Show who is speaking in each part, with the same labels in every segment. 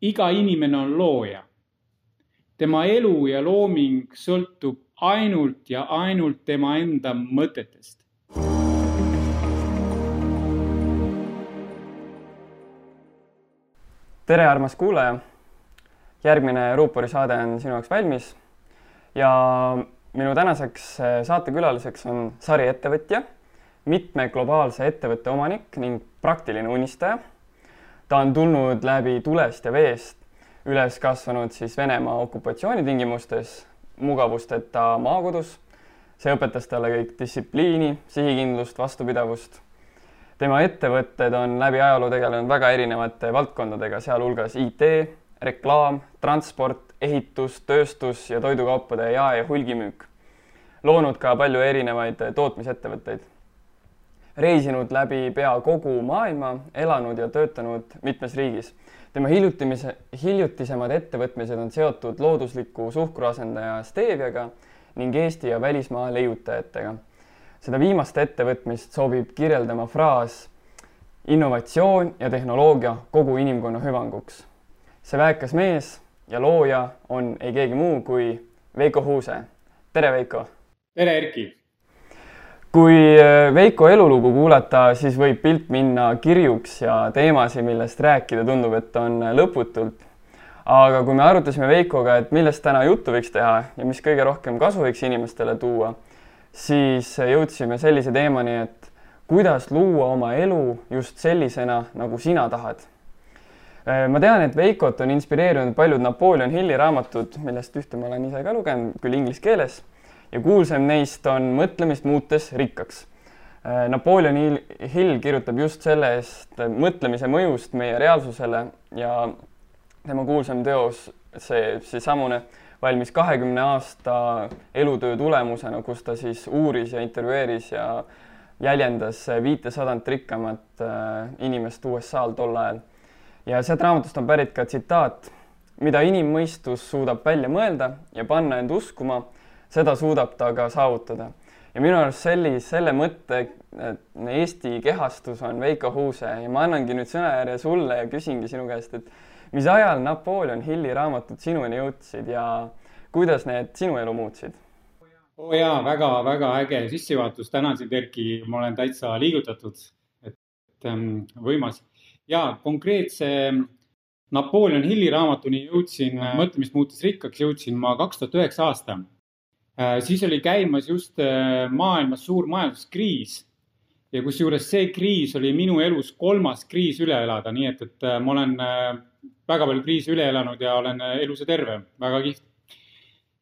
Speaker 1: iga inimene on looja. tema elu ja looming sõltub ainult ja ainult tema enda mõtetest.
Speaker 2: tere, armas kuulaja. järgmine Ruupori saade on sinu jaoks valmis ja minu tänaseks saatekülaliseks on sariettevõtja, mitme globaalse ettevõtte omanik ning praktiline unistaja. Ta on tulnud läbi tulest ja veest, üles kasvanud siis Venemaa okupatsiooni tingimustes, mugavusteta maakodus. see õpetas talle kõik distsipliini, sihikindlust, vastupidavust tema ettevõtted on läbi ajaloo tegelenud väga erinevate valdkondadega, sealhulgas IT, reklaam, transport, ehitus, tööstus ja toidukaupade jae- ja hulgimüük. loonud ka palju erinevaid tootmisettevõtteid. Reisinud läbi pea kogu maailma, elanud ja töötanud mitmes riigis. tema hiljutimise, hiljutisemad ettevõtmised on seotud loodusliku suhkruasendaja Steviaga ning Eesti ja välismaa leiutajatega seda viimast ettevõtmist sobib kirjeldama fraas innovatsioon ja tehnoloogia kogu inimkonna hüvanguks. see väekas mees ja looja on ei keegi muu kui Veiko Huuse. tere, Veiko!
Speaker 1: tere, Erki!
Speaker 2: Kui äh, Veiko elulugu kuulata, siis võib pilt minna kirjuks ja teemasid, millest rääkida tundub, et on lõputult. aga kui me arutasime Veikoga, et millest täna juttu võiks teha ja mis kõige rohkem kasu võiks inimestele tuua siis jõudsime sellise teemani, et kuidas luua oma elu just sellisena, nagu sina tahad. ma tean, et Veikot on inspireerinud paljud Napoleon Hilli raamatud, millest ühte ma olen ise ka lugenud, küll inglise keeles, ja kuulsam neist on Mõtlemist muutes rikkaks. Napoleon Hill kirjutab just sellest mõtlemise mõjust meie reaalsusele ja tema kuulsam teos, see, seesamune valmis kahekümne aasta elutöö tulemusena, kus ta siis uuris ja intervjueeris ja jäljendas viitesadat rikkamat äh, inimest USA-l tol ajal. ja sealt raamatust on pärit ka tsitaat, mida inimmõistus suudab välja mõelda ja panna end uskuma, seda suudab ta ka saavutada. ja minu arust sellise, selle mõtte Eesti kehastus on Veiko Huuse ja ma annangi nüüd sõnajärje sulle ja küsingi sinu käest, et mis ajal Napoleon Hilli raamatud sinuni jõudsid ja kuidas need sinu elu muutsid?
Speaker 1: oo oh jaa, väga-väga äge sissejuhatus, tänan sind, Erki, ma olen täitsa liigutatud, et ähm, võimas. ja konkreetse Napoleon Hilli raamatuni jõudsin, mõtlemist muutis rikkaks, jõudsin ma kaks tuhat üheksa aasta. Siis oli käimas just äh, maailmas suur majanduskriis ja kusjuures see kriis oli minu elus kolmas kriis üle elada, nii et, et äh, ma olen äh, väga palju kriise üle elanud ja olen äh, elus ja terve, väga kihvt.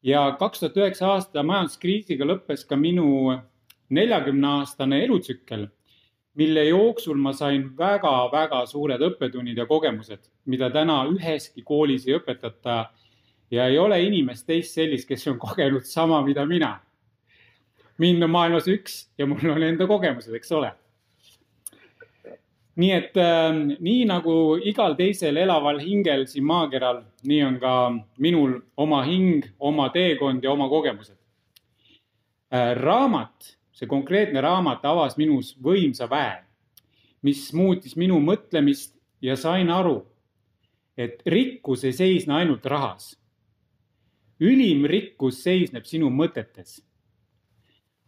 Speaker 1: ja kaks tuhat üheksa aasta majanduskriisiga lõppes ka minu neljakümne aastane elutsükkel, mille jooksul ma sain väga-väga suured õppetunnid ja kogemused, mida täna üheski koolis ei õpetata. Ja ei ole inimest teist sellist, kes on kogenud sama, mida mina. mind on maailmas üks ja mul on enda kogemused, eks ole nii et äh, nii nagu igal teisel elaval hingel siin maakeral, nii on ka minul oma hing, oma teekond ja oma kogemused äh,. raamat, see konkreetne raamat avas minus võimsa väe, mis muutis minu mõtlemist ja sain aru, et rikkus ei seisne ainult rahas. Ülim rikkus seisneb sinu mõtetes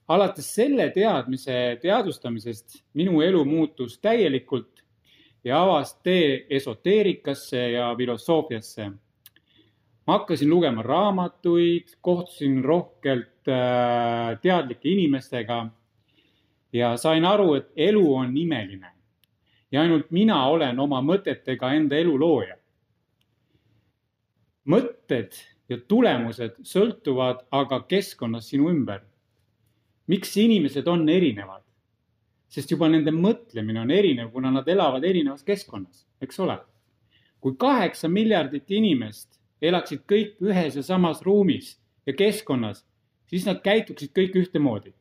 Speaker 1: alates selle teadmise teadvustamisest minu elu muutus täielikult ja avas tee esoteerikasse ja filosoofiasse. ma hakkasin lugema raamatuid, kohtusin rohkelt äh, teadlike inimestega ja sain aru, et elu on imeline ja ainult mina olen oma mõtetega enda elu looja. mõtted ja tulemused sõltuvad aga keskkonnast sinu ümber miks inimesed on erinevad? sest juba nende mõtlemine on erinev, kuna nad elavad erinevas keskkonnas, eks ole. kui kaheksa miljardit inimest elaksid kõik ühes ja samas ruumis ja keskkonnas, siis nad käituksid kõik ühtemoodi.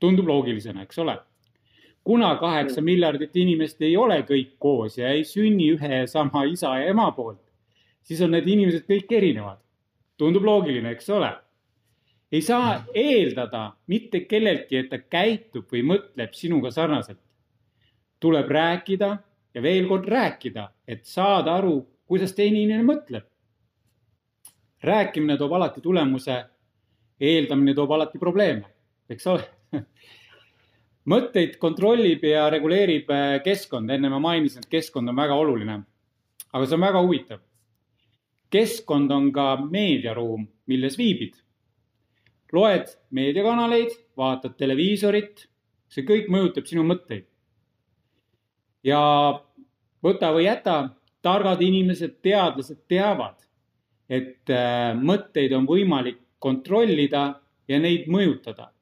Speaker 1: tundub loogilisena, eks ole. kuna kaheksa miljardit inimest ei ole kõik koos ja ei sünni ühe ja sama isa ja ema poolt, siis on need inimesed kõik erinevad. tundub loogiline, eks ole ei saa eeldada mitte kelleltki, et ta käitub või mõtleb sinuga sarnaselt. tuleb rääkida ja veel kord rääkida, et saada aru, kuidas teine inimene mõtleb. rääkimine toob alati tulemuse, eeldamine toob alati probleeme, eks ole mõtteid kontrollib ja reguleerib äh, keskkond, enne ma mainisin, et keskkond on väga oluline. aga see on väga huvitav. Keskkond on ka meediaruum, milles viibid. loed meediakanaleid, vaatad televiisorit, see kõik mõjutab sinu mõtteid. ja võta või jäta, targad inimesed, teadlased teavad, et äh, mõtteid on võimalik kontrollida ja neid mõjutada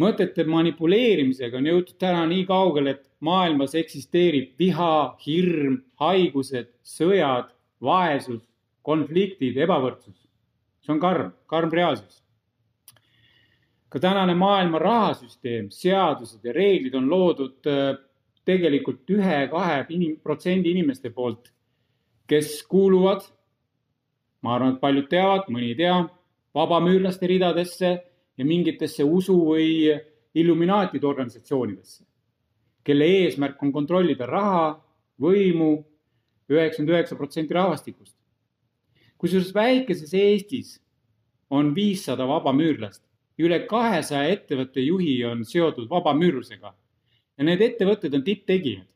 Speaker 1: mõtete manipuleerimisega on jõutud täna nii kaugele, et maailmas eksisteerib viha, hirm, haigused, sõjad, vaesus, konfliktid, ebavõrdsus. see on karm, karm reaalsus. ka tänane maailma rahasüsteem, seadused ja reeglid on loodud äh, tegelikult ühe-kahe protsendi inimeste poolt, kes kuuluvad, ma arvan, et paljud teavad, mõni ei tea, vabamüürlaste ridadesse ja mingitesse usu või illuminaatide organisatsioonidesse, kelle eesmärk on kontrollida raha, võimu, üheksakümmend üheksa protsenti rahvastikust. kusjuures väikeses Eestis on viissada vabamüürlast ja üle kahesaja ettevõtte juhi on seotud vabamüürlusega. ja need ettevõtted on tipptegijad.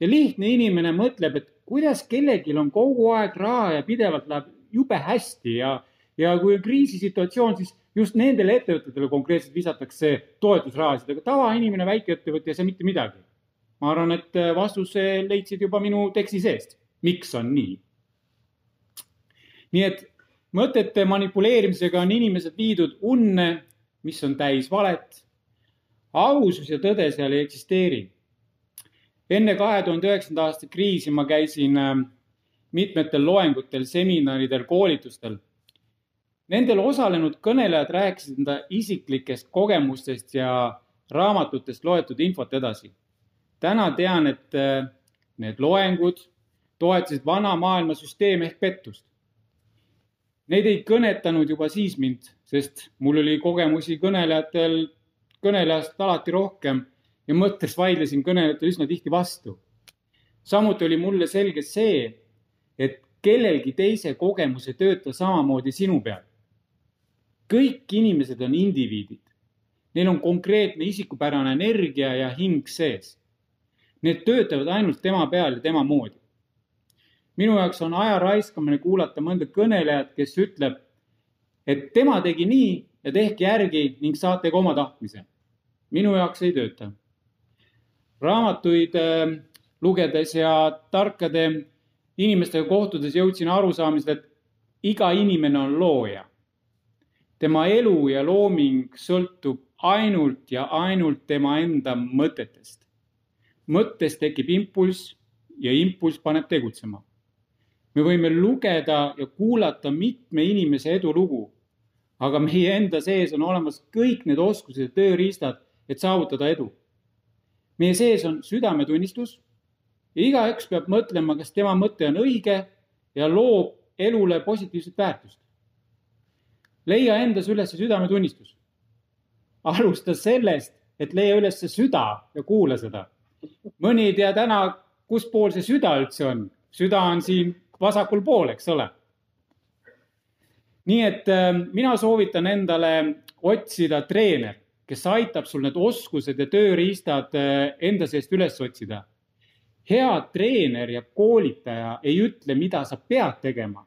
Speaker 1: ja lihtne inimene mõtleb, et kuidas kellelgi on kogu aeg raha ja pidevalt läheb jube hästi ja, ja kui on kriisisituatsioon, siis just nendele ettevõtetele konkreetselt visatakse toetusrahasid, aga tavainimene, väikeettevõtja ei saa mitte midagi. Ma arvan, et äh, vastuse leidsid juba minu teksti seest, miks on nii. nii et mõtete manipuleerimisega on inimesed viidud unne, mis on täis valet. ausus ja tõde seal ei eksisteeri. enne kahe tuhande üheksanda aasta kriisi ma käisin äh, mitmetel loengutel, seminaridel, koolitustel Nendel osalenud kõnelejad rääkisid enda isiklikest kogemustest ja raamatutest loetud infot edasi. Täna tean, et äh, need loengud toetasid vana maailma süsteemi ehk pettust. Neid ei kõnetanud juba siis mind, sest mul oli kogemusi kõnelejatel, kõnelejast alati rohkem ja mõttes vaidlesin kõnelejatele üsna tihti vastu. samuti oli mulle selge see, et kellelgi teise kogemus ei tööta samamoodi sinu peal kõik inimesed on indiviidid. Neil on konkreetne isikupärane energia ja hing sees. Need töötavad ainult tema peal ja tema moodi. minu jaoks on aja raiskamine kuulata mõnda kõnelejat, kes ütleb, et tema tegi nii ja tehke järgi ning saate ka oma tahtmise. minu jaoks ei tööta. raamatuid äh, lugedes ja tarkade inimestega kohtudes jõudsin arusaamisele, et iga inimene on looja tema elu ja looming sõltub ainult ja ainult tema enda mõtetest. Mõttest tekib impulss ja impulss paneb tegutsema. me võime lugeda ja kuulata mitme inimese edulugu, aga meie enda sees on olemas kõik need oskused ja tööriistad, et saavutada edu. meie sees on südametunnistus ja igaüks peab mõtlema, kas tema mõte on õige ja loob elule positiivset väärtust leia endas üles südametunnistus. alusta sellest, et leia üles süda ja kuula seda. Mõni ei tea täna, kus pool see süda üldse on. süda on siin vasakul pool, eks ole. nii et äh, mina soovitan endale otsida treener, kes aitab sul need oskused ja tööriistad äh, enda seest üles otsida. hea treener ja koolitaja ei ütle, mida sa pead tegema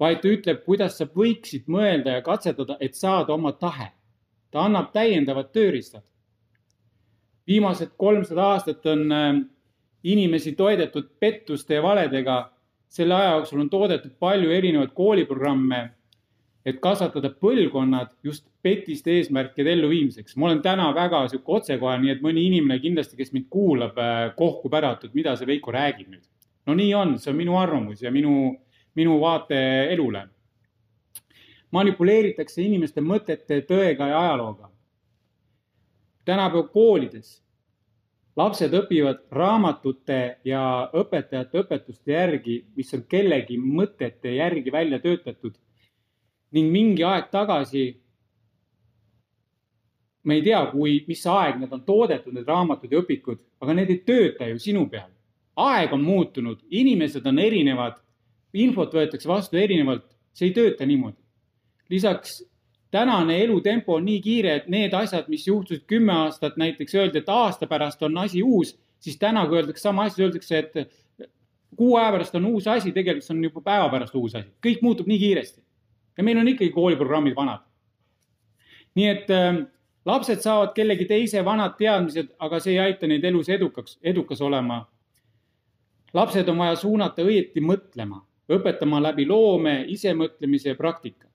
Speaker 1: vaid ta ütleb, kuidas sa võiksid mõelda ja katsetada, et saada oma tahe. ta annab täiendavad tööriistad. Viimased kolmsada aastat on äh, inimesi toidetud pettuste ja valedega. selle aja jooksul on toodetud palju erinevaid kooliprogramme, et kasvatada põlvkonnad just petiste eesmärkide elluviimiseks. ma olen täna väga sihuke otsekohene, nii et mõni inimene kindlasti, kes mind kuulab, äh, kohkub ära, et mida see Veiko räägib nüüd. no nii on, see on minu arvamus ja minu minu vaate elule. manipuleeritakse inimeste mõtete, tõega ja ajalooga. Tänapäeva koolides lapsed õpivad raamatute ja õpetajate õpetuste järgi, mis on kellegi mõtete järgi välja töötatud. ning mingi aeg tagasi, me ei tea, kui, mis aeg need on toodetud, need raamatud ja õpikud, aga need ei tööta ju sinu peal. aeg on muutunud, inimesed on erinevad, infot võetakse vastu erinevalt, see ei tööta niimoodi. lisaks tänane elutempo on nii kiire, et need asjad, mis juhtusid kümme aastat, näiteks öeldi, et aasta pärast on asi uus, siis täna, kui öeldakse sama asja, öeldakse, et kuu aja pärast on uus asi, tegelikult see on juba päeva pärast uus asi, kõik muutub nii kiiresti. ja meil on ikkagi kooliprogrammid vanad. nii et äh, lapsed saavad kellegi teise vanad teadmised, aga see ei aita neid elus edukaks, edukas olema. lapsed on vaja suunata õieti mõtlema, õpetama läbi loome, isemõtlemise ja praktika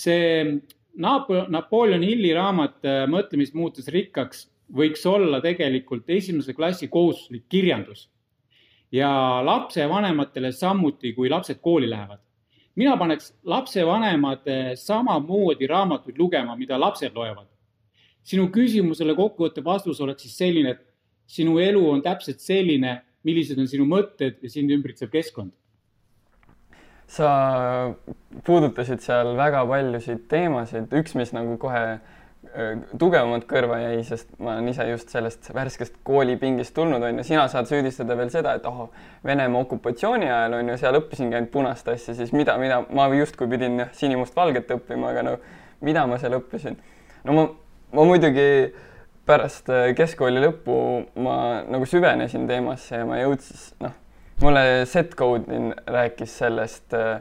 Speaker 1: see Napo-, Napoleon Hilli raamat äh, Mõtlemist muutus rikkaks võiks olla tegelikult esimese klassi kohustuslik kirjandus ja lapsevanematele samuti, kui lapsed kooli lähevad. mina paneks lapsevanemad samamoodi raamatuid lugema, mida lapsed loevad. sinu küsimusele kokkuvõttev vastus oleks siis selline, et sinu elu on täpselt selline, millised on sinu mõtted ja sind ümbritsev keskkond
Speaker 2: sa puudutasid seal väga paljusid teemasid, üks, mis nagu kohe tugevamalt kõrva jäi, sest ma olen ise just sellest värskest koolipingist tulnud, on ju, sina saad süüdistada veel seda, et oh, Venemaa okupatsiooni ajal on ju, seal õppisingi ainult punast asja, siis mida, mida ma justkui pidin sinimustvalget õppima, aga no mida ma seal õppisin? no ma, ma muidugi pärast keskkooli lõppu ma nagu süvenesin teemasse ja ma jõudsin, noh mulle Seth Godin rääkis sellest, äh,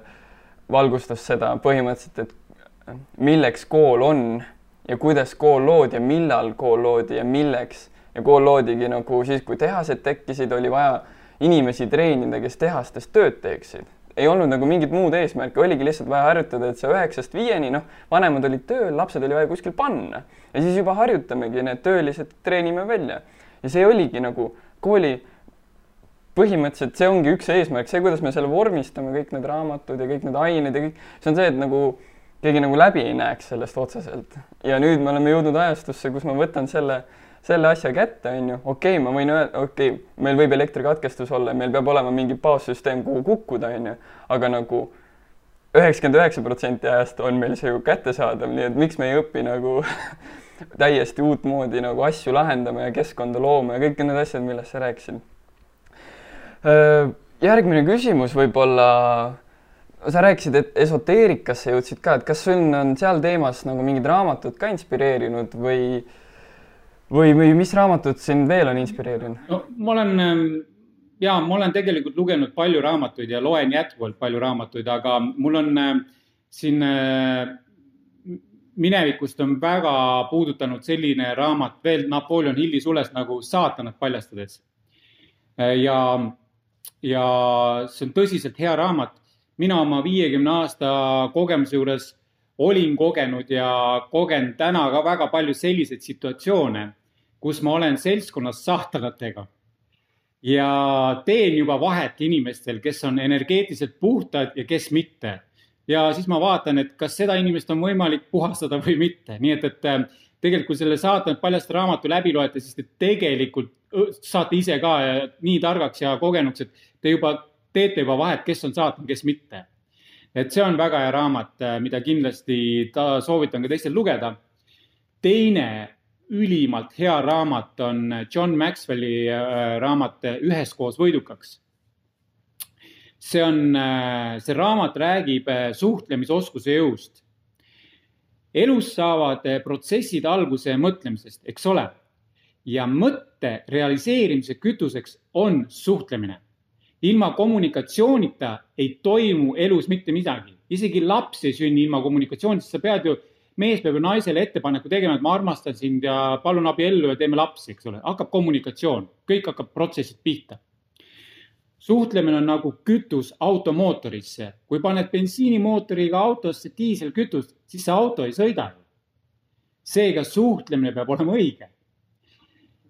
Speaker 2: valgustas seda põhimõtteliselt, et äh, milleks kool on ja kuidas kool loodi ja millal kool loodi ja milleks. ja kool loodigi nagu siis, kui tehased tekkisid, oli vaja inimesi treenida, kes tehastes tööd teeksid. ei olnud nagu mingit muud eesmärki, oligi lihtsalt vaja harjutada, et see üheksast viieni, noh, vanemad olid tööl, lapsed oli vaja kuskil panna ja siis juba harjutamegi need töölised, treenime välja. ja see oligi nagu kooli põhimõtteliselt see ongi üks eesmärk, see, kuidas me selle vormistame, kõik need raamatud ja kõik need ained ja kõik, see on see, et nagu keegi nagu läbi ei näeks sellest otseselt. ja nüüd me oleme jõudnud ajastusse, kus ma võtan selle, selle asja kätte, on ju, okei okay,, ma võin öelda, okei okay,, meil võib elektrikatkestus olla, meil peab olema mingi baassüsteem, kuhu kukkuda, on ju, aga nagu üheksakümmend üheksa protsenti ajast on meil see ju kättesaadav, nii et miks me ei õpi nagu täiesti uutmoodi nagu asju lahendama ja keskkonda looma ja kõik need asjad, millest sa rääkisid järgmine küsimus võib-olla, sa rääkisid, et esoteerikasse jõudsid ka, et kas sul on seal teemas nagu mingid raamatud ka inspireerinud või või, või mis raamatud sind veel on inspireerinud?
Speaker 1: no ma olen ja ma olen tegelikult lugenud palju raamatuid ja loen jätkuvalt palju raamatuid, aga mul on siin minevikust on väga puudutanud selline raamat veel Napoleon Hilli sulest nagu Saatanat paljastades. ja ja see on tõsiselt hea raamat. mina oma viiekümne aasta kogemuse juures olin kogenud ja kogen täna ka väga palju selliseid situatsioone, kus ma olen seltskonnas sahtanatega ja teen juba vahet inimestel, kes on energeetiliselt puhtad ja kes mitte. ja siis ma vaatan, et kas seda inimest on võimalik puhastada või mitte, nii et, et tegelikult kui selle saatanat paljast raamatu läbi loete, siis te tegelikult saate ise ka nii targaks ja kogenuks, et te juba teete juba vahet, kes on saatan, kes mitte. et see on väga hea raamat, mida kindlasti ta soovitan ka teistel lugeda. teine ülimalt hea raamat on John Maxwelli äh, raamat Üheskoos võidukaks. see on, äh, see raamat räägib äh, suhtlemisoskuse jõust. Elus saavad protsessid alguse mõtlemisest, eks ole? Ja mõtte realiseerimise kütuseks on suhtlemine. ilma kommunikatsioonita ei toimu elus mitte midagi, isegi laps ei sünni ilma kommunikatsioonita, sa pead ju, mees peab ju naisele ettepaneku tegema, et ma armastan sind ja palun abiellu ja teeme lapsi, eks ole, hakkab kommunikatsioon, kõik hakkab protsessid pihta suhtlemine on nagu kütus automootorisse. kui paned bensiinimootoriga autosse diiselkütust, siis see auto ei sõida ju. seega suhtlemine peab olema õige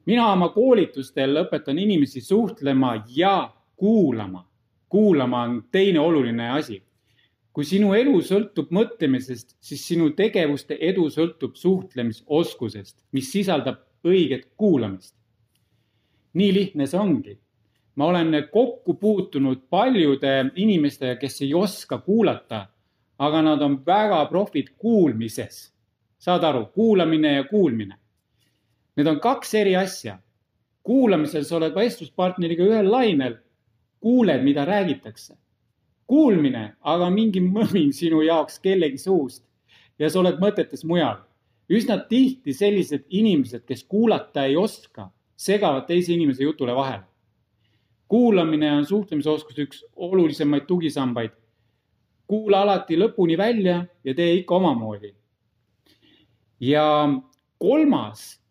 Speaker 1: mina oma koolitustel õpetan inimesi suhtlema ja kuulama. kuulama on teine oluline asi. kui sinu elu sõltub mõtlemisest, siis sinu tegevuste edu sõltub suhtlemisoskusest, mis sisaldab õiget kuulamist. nii lihtne see ongi. Ma olen kokku puutunud paljude inimestega, kes ei oska kuulata, aga nad on väga profid kuulmises. saad aru, kuulamine ja kuulmine Need on kaks eri asja. kuulamisel sa oled vestluspartneriga ühel lainel, kuuled, mida räägitakse. kuulmine aga mingi mõmin sinu jaoks kellegi suust ja sa oled mõtetes mujal. üsna tihti sellised inimesed, kes kuulata ei oska, segavad teise inimese jutule vahele. Kuulamine on suhtlemisoskuse üks olulisemaid tugisambaid. kuula alati lõpuni välja ja tee ikka omamoodi. ja kolmas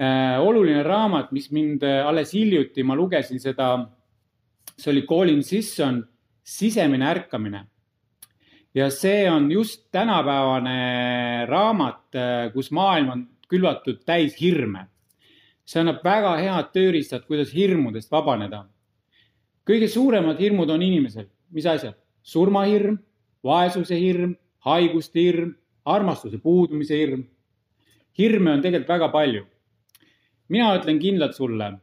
Speaker 1: äh, oluline raamat, mis mind äh, alles hiljuti, ma lugesin seda, see oli Colin Sisson Sisemine ärkamine ja see on just tänapäevane raamat, äh, kus maailm on külvatud täis hirme. See annab väga head tööriistad, kuidas hirmudest vabaneda. kõige suuremad hirmud on inimesel, mis asjad? surmahirm, vaesuse hirm, haiguste hirm, armastuse puudumise hirm. hirme on tegelikult väga palju. mina ütlen kindlalt sulle,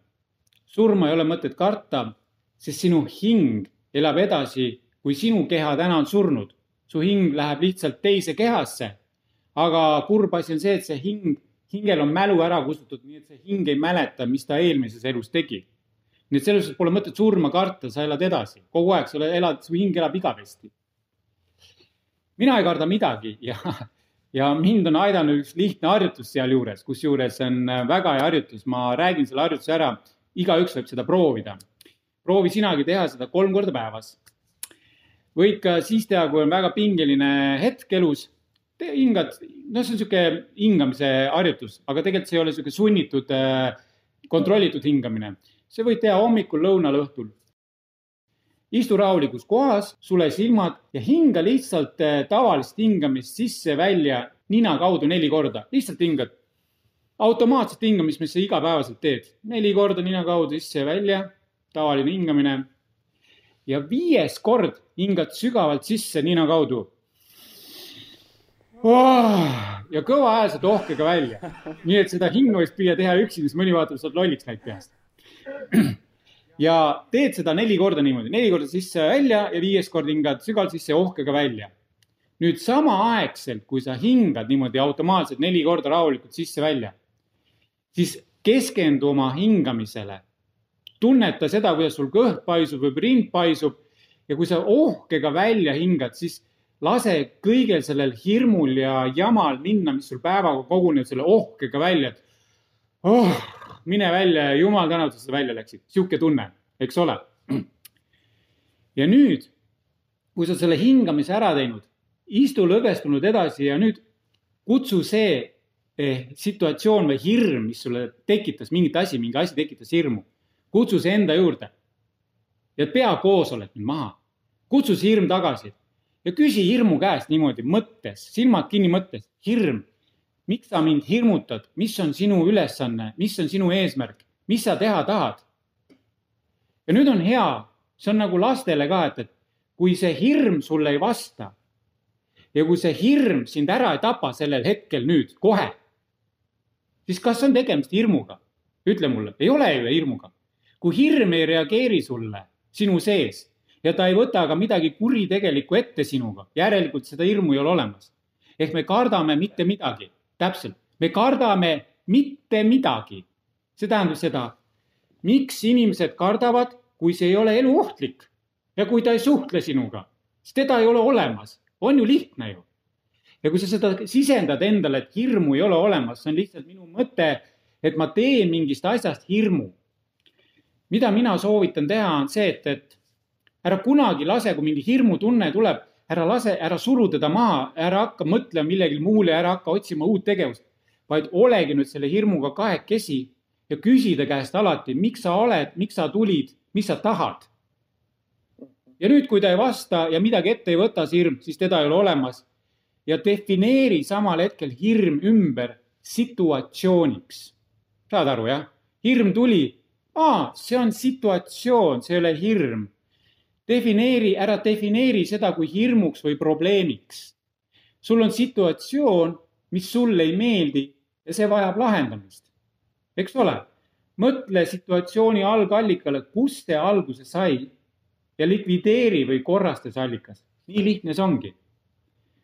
Speaker 1: surma ei ole mõtet karta, sest sinu hing elab edasi, kui sinu keha täna on surnud su hing läheb lihtsalt teise kehasse. aga kurb asi on see, et see hing, hingel on mälu ära kustutatud, nii et see hing ei mäleta, mis ta eelmises elus tegi. nii et selles suhtes pole mõtet surma karta, sa elad edasi, kogu aeg sa elad, su hing elab igavesti. mina ei karda midagi ja, ja mind on aidanud üks lihtne harjutus sealjuures, kusjuures on väga hea harjutus, ma räägin selle harjutuse ära, igaüks võib seda proovida. proovi sinagi teha seda kolm korda päevas võid ka siis teha, kui on väga pingeline hetk elus. Hingad, noh, see on niisugune hingamise harjutus, aga tegelikult see ei ole niisugune sunnitud, äh, kontrollitud hingamine. see võid teha hommikul, lõunal, õhtul. istu rahulikus kohas, sule silmad ja hinga lihtsalt äh, tavalist hingamist sisse-välja nina kaudu neli korda, lihtsalt hingad automaatset hingamist, mis sa igapäevaselt teed. neli korda nina kaudu sisse-välja, tavaline hingamine ja viies kord hingad sügavalt sisse nina kaudu oh,. ja kõva hääl saad ohkega välja. nii et seda hingamist püüa teha üksi, siis mõni vaatab, sa oled lolliks läinud peast. ja teed seda neli korda niimoodi, neli korda sisse-välja ja viies kord hingad sügavalt sisse ja ohkega välja. nüüd samaaegselt, kui sa hingad niimoodi automaatselt neli korda rahulikult sisse-välja, siis keskendu oma hingamisele tunneta seda, kuidas sul kõht paisub või rind paisub ja kui sa ohkega välja hingad, siis lase kõigel sellel hirmul ja jamal minna, mis sul päevaga kogunevad, selle ohkega välja, et oh, mine välja ja jumal tänatud, et sa välja läksid, sihuke tunne, eks ole. ja nüüd, kui sa selle hingamise ära teinud, istu lõdvestunud edasi ja nüüd kutsu see eh, situatsioon või hirm, mis sulle tekitas mingit asi, mingi asi tekitas hirmu kutsu see enda juurde ja pea koosolek nüüd maha. kutsu see hirm tagasi ja küsi hirmu käest niimoodi mõttes, silmad kinni mõttes, hirm, miks sa mind hirmutad, mis on sinu ülesanne, mis on sinu eesmärk, mis sa teha tahad? ja nüüd on hea, see on nagu lastele ka, et, et kui see hirm sulle ei vasta ja kui see hirm sind ära ei tapa sellel hetkel nüüd kohe, siis kas on tegemist hirmuga? ütle mulle, ei ole ju hirmuga. Kui hirm ei reageeri sulle sinu sees ja ta ei võta ka midagi kuritegelikku ette sinuga, järelikult seda hirmu ei ole olemas. ehk me kardame mitte midagi, täpselt, me kardame mitte midagi. see tähendab seda, miks inimesed kardavad, kui see ei ole eluohtlik ja kui ta ei suhtle sinuga, siis teda ei ole olemas, on ju lihtne ju. ja kui sa seda sisendad endale, et hirmu ei ole olemas, see on lihtsalt minu mõte, et ma teen mingist asjast hirmu mida mina soovitan teha, on see, et, et ära kunagi lase, kui mingi hirmutunne tuleb, ära lase, ära suru teda maha, ära hakka mõtlema millegi muule, ära hakka otsima uut tegevust, vaid olegi nüüd selle hirmuga kahekesi ja küsi ta käest alati, miks sa oled, miks sa tulid, mis sa tahad. ja nüüd, kui ta ei vasta ja midagi ette ei võta, see hirm, siis teda ei ole olemas. ja defineeri samal hetkel hirm ümber situatsiooniks. saad aru, jah? hirm tuli, aa, see on situatsioon, see ei ole hirm. Defineeri, ära defineeri seda kui hirmuks või probleemiks. sul on situatsioon, mis sulle ei meeldi ja see vajab lahendamist. eks ole, mõtle situatsiooni algallikale, kust see alguse sai ja likvideeri või korrasta see allikas. nii lihtne see ongi.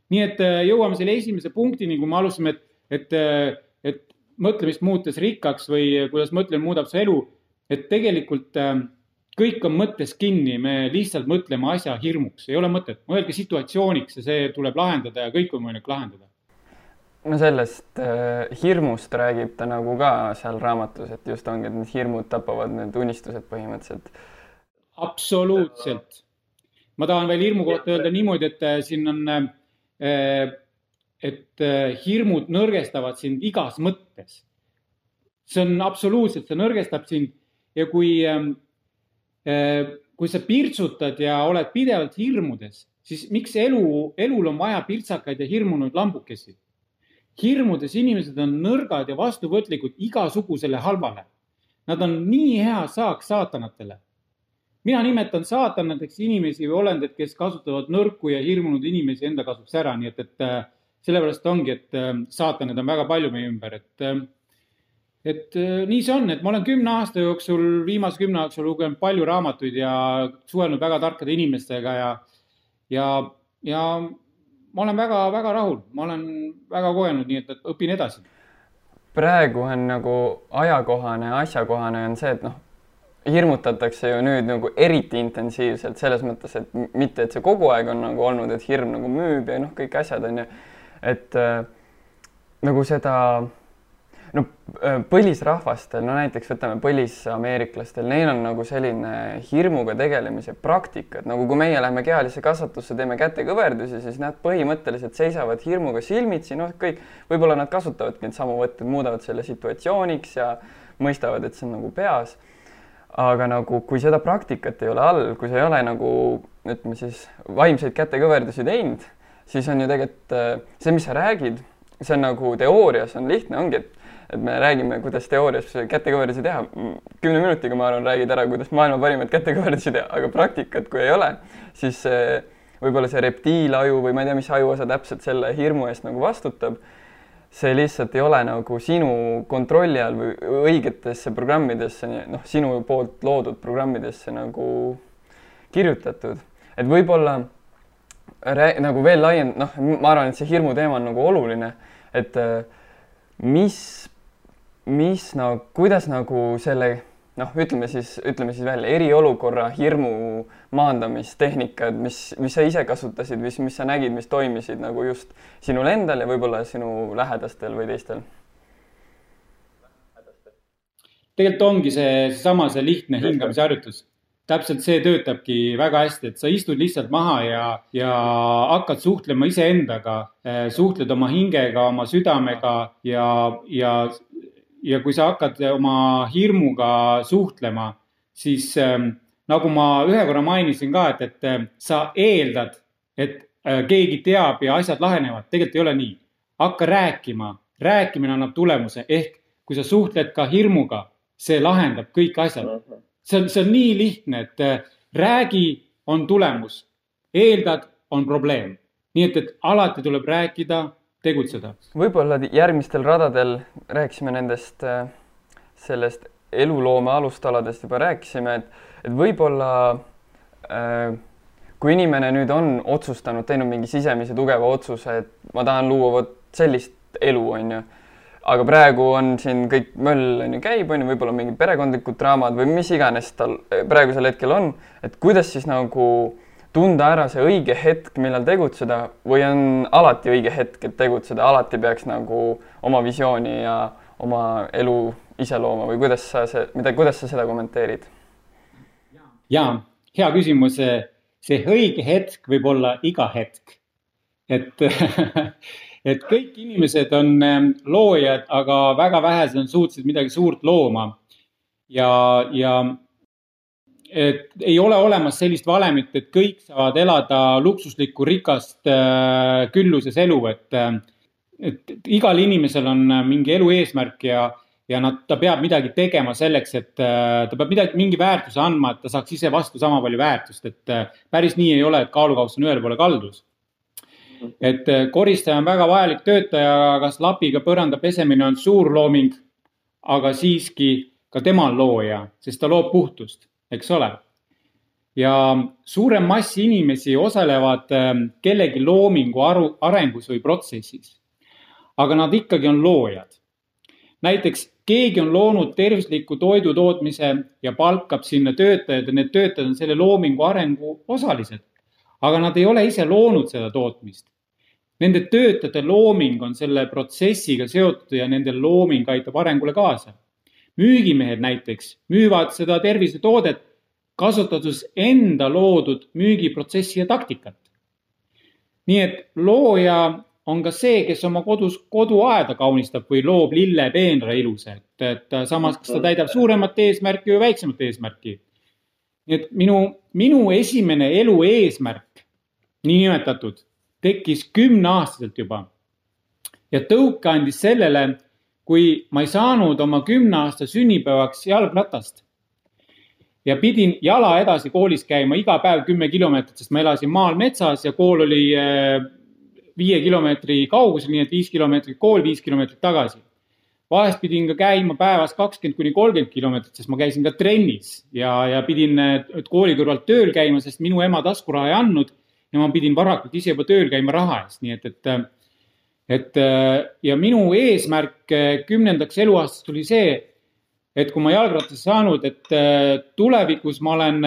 Speaker 1: nii et äh, jõuame selle esimese punktini, kui me alustasime, et, et, äh, et mõtlemist muutes rikkaks või kuidas mõtlemine muudab su elu, et tegelikult äh, kõik on mõttes kinni, me lihtsalt mõtleme asja hirmuks, ei ole mõtet, mõelge situatsiooniks ja see tuleb lahendada ja kõik on võimalik lahendada.
Speaker 2: no sellest äh, hirmust räägib ta nagu ka seal raamatus, et just ongi, et need hirmud tapavad need unistused põhimõtteliselt.
Speaker 1: absoluutselt. ma tahan veel hirmu kohta öelda niimoodi, et äh, siin on äh, et äh, hirmud nõrgestavad sind igas mõttes. see on absoluutselt, see nõrgestab sind ja kui, ähm, äh, kui sa pirtsutad ja oled pidevalt hirmudes, siis miks elu, elul on vaja pirtsakaid ja hirmunud lambukesi? hirmudes inimesed on nõrgad ja vastuvõtlikud igasugusele halvale. Nad on nii hea saak saatanatele. mina nimetan saatanateks inimesi või olendeid, kes kasutavad nõrku ja hirmunud inimesi enda kasuks ära, nii et, et äh, sellepärast ongi, et äh, saatanid on väga palju meie ümber, et, äh, et äh, nii see on, et ma olen kümne aasta jooksul, viimase kümne aasta jooksul lugenud palju raamatuid ja suhelnud väga tarkade inimestega ja, ja, ja ma olen väga-väga rahul, ma olen väga kogenud, nii et, õpin edasi.
Speaker 2: praegu on nagu ajakohane, asjakohane on see, et noh, hirmutatakse ju nüüd nagu eriti intensiivselt selles mõttes, et mitte, et see kogu aeg on nagu olnud, et hirm nagu müüb ja noh, kõik asjad on ju et äh, nagu seda no äh, põlisrahvastel, no näiteks võtame põlisameeriklastel, neil on nagu selline hirmuga tegelemise praktika, et nagu kui meie läheme kehalisse kasvatusse, teeme kätekõverdusi, siis nad põhimõtteliselt seisavad hirmuga silmitsi, noh, kõik, võib-olla nad kasutavadki neid samu võtteid, muudavad selle situatsiooniks ja mõistavad, et see on nagu peas. aga nagu, kui seda praktikat ei ole all, kui sa ei ole nagu ütleme siis vaimseid kätekõverdusi teinud siis on ju tegelikult äh, see, mis sa räägid, see on nagu teoorias on lihtne, ongi, et et me räägime, kuidas teoorias kätekõverdusi teha. kümne minutiga, ma arvan, räägid ära, kuidas maailma parimaid kätekõverdusi teha, aga praktikat, kui ei ole, siis võib-olla see reptiilaju või ma ei tea, mis ajuosa täpselt selle hirmu eest nagu vastutab, see lihtsalt ei ole nagu sinu kontrolli all või õigetesse programmidesse, noh, sinu poolt loodud programmidesse nagu kirjutatud. et võib-olla nagu veel laiem-, noh, ma arvan, et see hirmu teema on nagu oluline, et äh, mis, mis nagu, kuidas nagu selle noh, ütleme siis, ütleme siis veel eriolukorra hirmu maandamistehnikad, mis, mis sa ise kasutasid, mis, mis sa nägid, mis toimisid nagu just sinul endal ja võib-olla sinu lähedastel või teistel?
Speaker 1: tegelikult ongi see seesama, see lihtne hingamise harjutus täpselt see töötabki väga hästi, et sa istud lihtsalt maha ja, ja hakkad suhtlema iseendaga, eh, suhtled oma hingega, oma südamega ja, ja, ja kui sa hakkad oma hirmuga suhtlema, siis äh, nagu ma ühe korra mainisin ka, et, et äh, sa eeldad, et keegi teab ja asjad lahenevad, tegelikult ei ole nii. hakka rääkima, rääkimine annab tulemuse, ehk kui sa suhtled ka hirmuga, see lahendab kõik asjad see on, see on nii lihtne, et äh, räägi, on tulemus, eeldad, on probleem. nii et, et alati tuleb rääkida, tegutseda.
Speaker 2: võib-olla järgmistel radadel rääkisime nendest, äh, sellest eluloome alustaladest juba rääkisime, et, et võib-olla äh, kui inimene nüüd on otsustanud, teinud mingi sisemise tugeva otsuse, et ma tahan luua vot sellist elu, on ju aga praegu on siin kõik möll on ju käib, on ju, võib-olla mingid perekondlikud draamad või mis iganes tal praegusel hetkel on, et kuidas siis nagu tunda ära see õige hetk, millal tegutseda või on alati õige hetk, et tegutseda, alati peaks nagu oma visiooni ja oma elu ise looma või kuidas sa see, mida, kuidas sa seda kommenteerid?
Speaker 1: ja hea küsimus. see õige hetk võib olla iga hetk. et et kõik inimesed on ähm, loojad, aga väga vähesed on suutsid midagi suurt looma. ja, ja et ei ole olemas sellist valemit, et kõik saavad elada luksuslikku, rikast, äh, külluses elu, et, äh, et igal inimesel on äh, mingi elu eesmärk ja, ja nad, ta peab midagi tegema selleks, et ta peab midagi, mingi väärtuse andma, et ta saaks ise vastu sama palju väärtust, et päris nii ei ole, et kaalukauss on ühele poole kaldus et eh, koristaja on väga vajalik töötaja, kas lapiga põranda pesemine on suur looming, aga siiski ka tema on looja, sest ta loob puhtust, eks ole. ja suurem mass inimesi osalevad eh, kellegi loomingu aru, arengus või protsessis. aga nad ikkagi on loojad. näiteks keegi on loonud tervisliku toidu tootmise ja palkab sinna töötajad ja need töötajad on selle loomingu arengu osalised. Aga nad ei ole ise loonud seda tootmist. Nende töötajate looming on selle protsessiga seotud ja nende looming aitab arengule kaasa. müügimehed näiteks müüvad seda tervisetoodet kasutades enda loodud müügiprotsessi ja taktikat. nii et looja on ka see, kes oma kodus koduaeda kaunistab või loob lillepeenra ilusa, et, et samas, kas ta täidab suuremat eesmärki või väiksemat eesmärki. nii et minu, minu esimene elu eesmärk, niinimetatud, tekkis kümneaastaselt juba. ja tõuke andis sellele, kui ma ei saanud oma kümne aasta sünnipäevaks jalgratast ja pidin jala edasi koolis käima iga päev kümme kilomeetrit, sest ma elasin maal metsas ja kool oli äh, viie kilomeetri kaugusel, nii et viis kilomeetrit kool, viis kilomeetrit tagasi. vahest pidin ka käima päevas kakskümmend kuni kolmkümmend kilomeetrit, sest ma käisin ka trennis ja, ja pidin kooli kõrvalt tööl käima, sest minu ema taskuraha ei andnud ja ma pidin varakult ise juba tööl käima raha eest, nii et, et et ja minu eesmärk kümnendaks eluaastaks tuli see, et kui ma jalgrattasse saanud, et tulevikus ma olen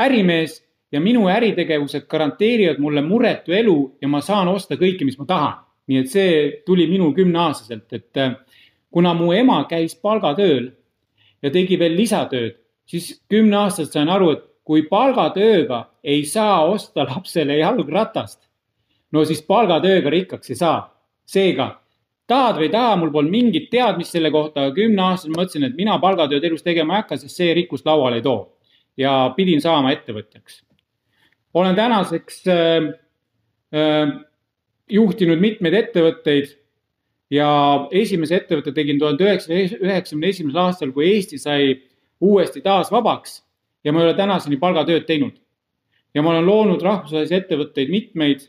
Speaker 1: ärimees ja minu äritegevused garanteerivad mulle muretu elu ja ma saan osta kõike, mis ma tahan. nii et see tuli minul kümneaastaselt, et äh, kuna mu ema käis palgatööl ja tegi veel lisatööd, siis kümneaastaselt sain aru, et kui palgatööga ei saa osta lapsele jalgratast, no siis palgatööga rikkaks ei saa. seega tahad või ei taha, mul polnud mingit teadmist selle kohta, aga kümneaastaselt mõtlesin, et mina palgatööd elus tegema ei hakka, sest see rikkust lauale ei too. ja pidin saama ettevõtjaks olen tänaseks äh, äh, juhtinud mitmeid ettevõtteid ja esimese ettevõtte tegin tuhande üheksasaja üheksakümne esimesel aastal, kui Eesti sai uuesti taas vabaks ja ma ei ole tänaseni palgatööd teinud. ja ma olen loonud rahvusvahelisi ettevõtteid mitmeid,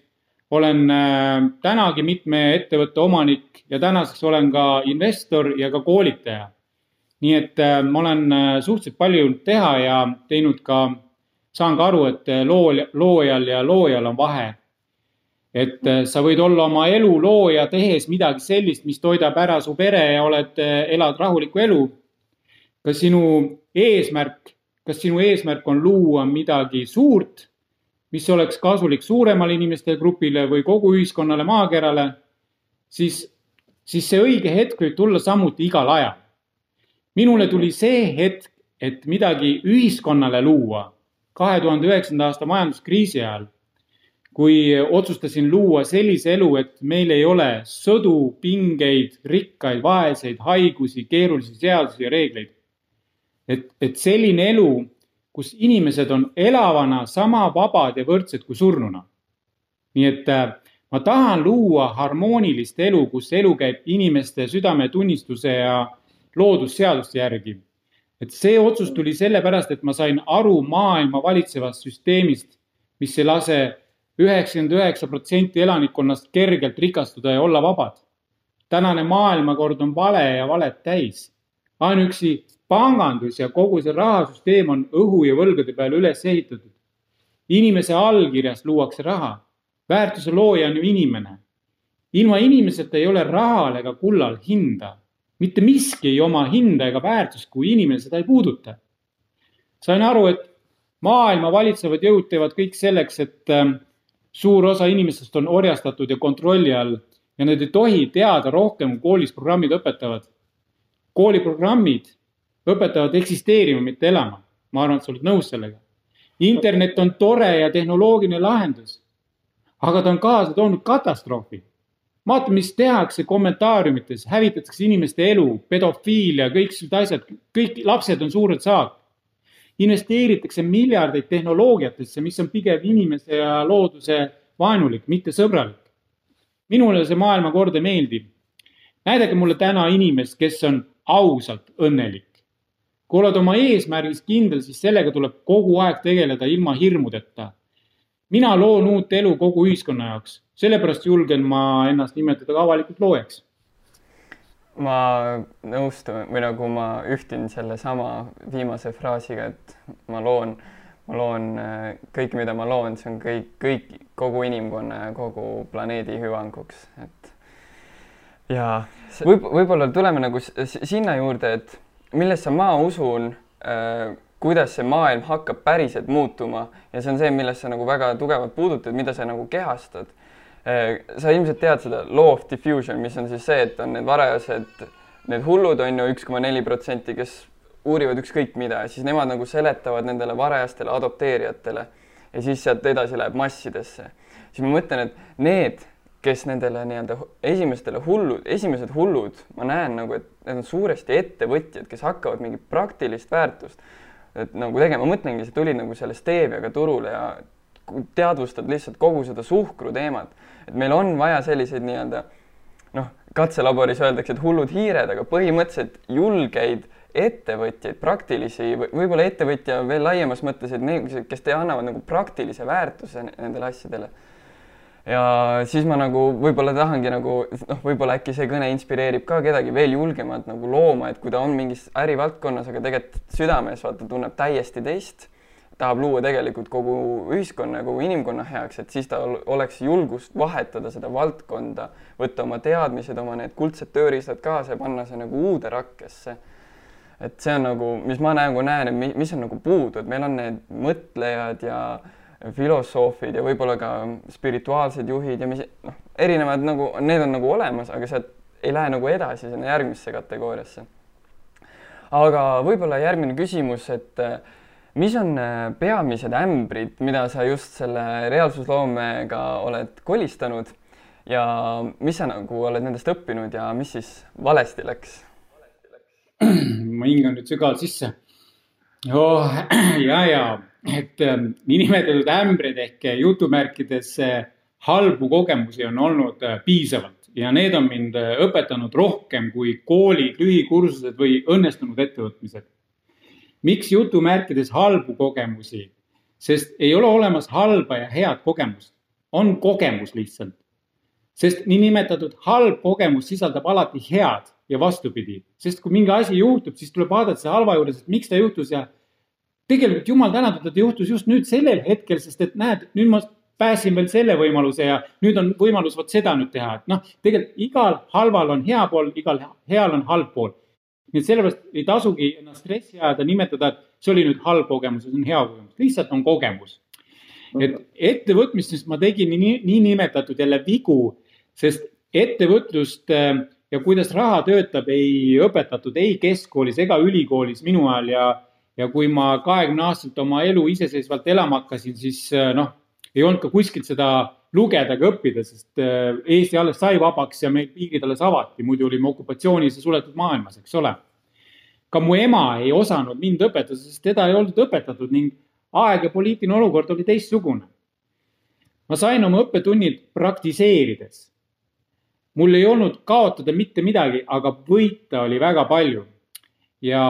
Speaker 1: olen äh, tänagi mitme ettevõtte omanik ja tänaseks olen ka investor ja ka koolitaja. nii et äh, ma olen äh, suhteliselt palju teha ja teinud ka saan ka aru, et lool, loojal ja loojal on vahe. et sa võid olla oma elu looja, tehes midagi sellist, mis toidab ära su pere ja oled, elad rahulikku elu. kas sinu eesmärk, kas sinu eesmärk on luua midagi suurt, mis oleks kasulik suuremale inimeste grupile või kogu ühiskonnale, maakerale, siis, siis see õige hetk võib tulla samuti igal ajal. minule tuli see hetk, et midagi ühiskonnale luua kahe tuhande üheksanda aasta majanduskriisi ajal, kui otsustasin luua sellise elu, et meil ei ole sõdu, pingeid, rikkaid, vaeseid, haigusi, keerulisi seadusi ja reegleid. Et, et selline elu, kus inimesed on elavana sama vabad ja võrdsed kui surnuna. nii et äh, ma tahan luua harmoonilist elu, kus elu käib inimeste südametunnistuse ja loodusseaduste järgi et see otsus tuli sellepärast, et ma sain aru maailma valitsevast süsteemist, mis ei lase üheksakümmend üheksa protsenti elanikkonnast kergelt rikastuda ja olla vabad. tänane maailmakord on vale ja valet täis. ainuüksi pangandus ja kogu see rahasüsteem on õhu ja võlgade peale üles ehitatud. inimese allkirjast luuakse raha. väärtuse looja on ju inimene. ilma inimeseta ei ole rahal ega kullal hinda mitte miski ei oma hinda ega väärtust, kui inimene seda ei puuduta. sain aru, et maailma valitsevad jõud teevad kõik selleks, et ähm, suur osa inimestest on orjastatud ja kontrolli all ja nad ei tohi teada rohkem, kui koolis programmid õpetavad. kooliprogrammid õpetavad eksisteerima, mitte elama. ma arvan, et sa oled nõus sellega. internet on tore ja tehnoloogiline lahendus, aga ta on kaasa toonud katastroofi vaata, mis tehakse kommentaariumites, hävitatakse inimeste elu, pedofiilia, kõik sellised asjad, kõik lapsed on suured saak. investeeritakse miljardeid tehnoloogiatesse, mis on pigem inimese ja looduse vaenulik, mitte sõbralik. minule see maailmakord ei meeldi. näidake mulle täna inimest, kes on ausalt õnnelik. Kui oled oma eesmärgis kindel, siis sellega tuleb kogu aeg tegeleda ilma hirmudeta mina loon uut elu kogu ühiskonna jaoks, sellepärast julgen ma ennast nimetada ka avalikult loojaks.
Speaker 2: ma nõustun või nagu ma ühtin sellesama viimase fraasiga, et ma loon, ma loon äh, kõik, mida ma loon, see on kõik, kõik, kogu inimkonna ja kogu planeedi hüvanguks, et jaa, võib, võib-olla tuleme nagu sinna juurde, et millesse ma usun äh, kuidas see maailm hakkab päriselt muutuma ja see on see, millest sa nagu väga tugevalt puudutad, mida sa nagu kehastad. Äh, sa ilmselt tead seda law of diffusion, mis on siis see, et on need varajased, need hullud on ju üks koma neli protsenti, kes uurivad ükskõik mida ja siis nemad nagu seletavad nendele varajastele adopteerijatele ja siis sealt edasi läheb massidesse. siis ma mõtlen, et need kes nendele nii-öelda esimestele hullud, esimesed hullud, ma näen nagu, et need on suuresti ettevõtjad, kes hakkavad mingit praktilist väärtust et nagu tegema, ma mõtlengi, sa tulid nagu selle Steviaga turule ja teadvustad lihtsalt kogu seda suhkru teemat, et meil on vaja selliseid nii-öelda noh, katselaboris öeldakse, et hullud hiired, aga põhimõtteliselt julgeid ettevõtjaid, praktilisi, võib-olla ettevõtja veel laiemas mõttes, et need, kes te annavad nagu praktilise väärtuse nendele asjadele ja siis ma nagu võib-olla tahangi nagu noh, võib-olla äkki see kõne inspireerib ka kedagi veel julgemalt nagu looma, et kui ta on mingis ärivaldkonnas, aga tegelikult südames vaata tunneb täiesti teist, tahab luua tegelikult kogu ühiskonna ja kogu inimkonna heaks, et siis tal oleks julgust vahetada seda valdkonda, võtta oma teadmised, oma need kuldsed tööriistad kaasa ja panna see nagu uude rakkesse. et see on nagu, mis ma nagu näen, et mis on nagu puudu, et meil on need mõtlejad ja filosoofid ja võib-olla ka spirituaalsed juhid ja mis noh, erinevad nagu, need on nagu olemas, aga sealt ei lähe nagu edasi sinna järgmisse kategooriasse. aga võib-olla järgmine küsimus, et eh, mis on eh, peamised ämbrid, mida sa just selle reaalsusloomega oled kolistanud ja mis sa nagu oled nendest õppinud ja mis siis valesti läks?
Speaker 1: ma hingan nüüd sügavalt sisse oh,. ja, ja et ähm, niinimetatud ämbreid ehk jutumärkides halbu kogemusi on olnud äh, piisavalt ja need on mind äh, õpetanud rohkem kui koolid, lühikursused või õnnestunud ettevõtmised. miks jutumärkides halbu kogemusi? sest ei ole olemas halba ja head kogemust, on kogemus lihtsalt. sest niinimetatud halb kogemus sisaldab alati head ja vastupidi, sest kui mingi asi juhtub, siis tuleb vaadata selle halva juures, et miks ta juhtus ja tegelikult jumal tänatud, et juhtus just nüüd sellel hetkel, sest et näed, nüüd ma päästsin veel selle võimaluse ja nüüd on võimalus vot seda nüüd teha, et noh, tegelikult igal halval on hea pool, igal heal on halb pool. nii et sellepärast ei tasugi ennast stressi ajada, nimetada, et see oli nüüd halb kogemus, see on hea kogemus, lihtsalt on kogemus. et ettevõtmistes ma tegin nii, niinimetatud jälle vigu, sest ettevõtlust äh, ja kuidas raha töötab, ei õpetatud ei keskkoolis ega ülikoolis minu ajal ja ja kui ma kahekümne aastaselt oma elu iseseisvalt elama hakkasin, siis äh, noh, ei olnud ka kuskilt seda lugeda ega õppida, sest äh, Eesti alles sai vabaks ja meil piirid alles avati, muidu olime okupatsioonis ja suletud maailmas, eks ole. ka mu ema ei osanud mind õpetada, sest teda ei olnud õpetatud ning aeg ja poliitiline olukord oli teistsugune. ma sain oma õppetunnid praktiseerides. mul ei olnud kaotada mitte midagi, aga võita oli väga palju. ja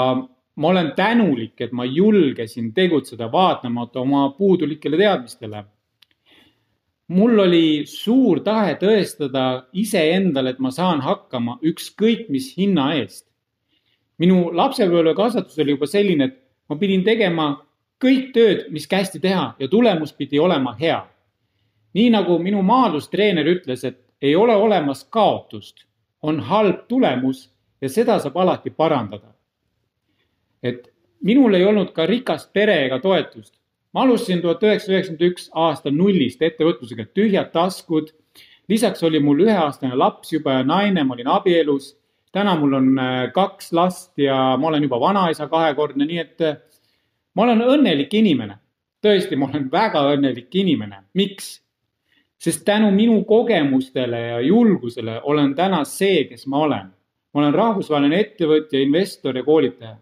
Speaker 1: ma olen tänulik, et ma julgesin tegutseda vaatamata oma puudulikele teadmistele. mul oli suur tahe tõestada iseendale, et ma saan hakkama ükskõik mis hinna eest. minu lapsepõlve kasvatus oli juba selline, et ma pidin tegema kõik tööd, mis kästi teha ja tulemus pidi olema hea. nii nagu minu maadlustreener ütles, et ei ole olemas kaotust, on halb tulemus ja seda saab alati parandada et minul ei olnud ka rikast pere ega toetust. ma alustasin tuhat üheksasada üheksakümmend üks aastal nullist ettevõtlusega, tühjad taskud. lisaks oli mul üheaastane laps juba ja naine, ma olin abielus. täna mul on äh, kaks last ja ma olen juba vanaisa kahekordne, nii et äh, ma olen õnnelik inimene. tõesti, ma olen väga õnnelik inimene. miks? sest tänu minu kogemustele ja julgusele olen täna see, kes ma olen. ma olen rahvusvaheline ettevõtja, investor ja koolitaja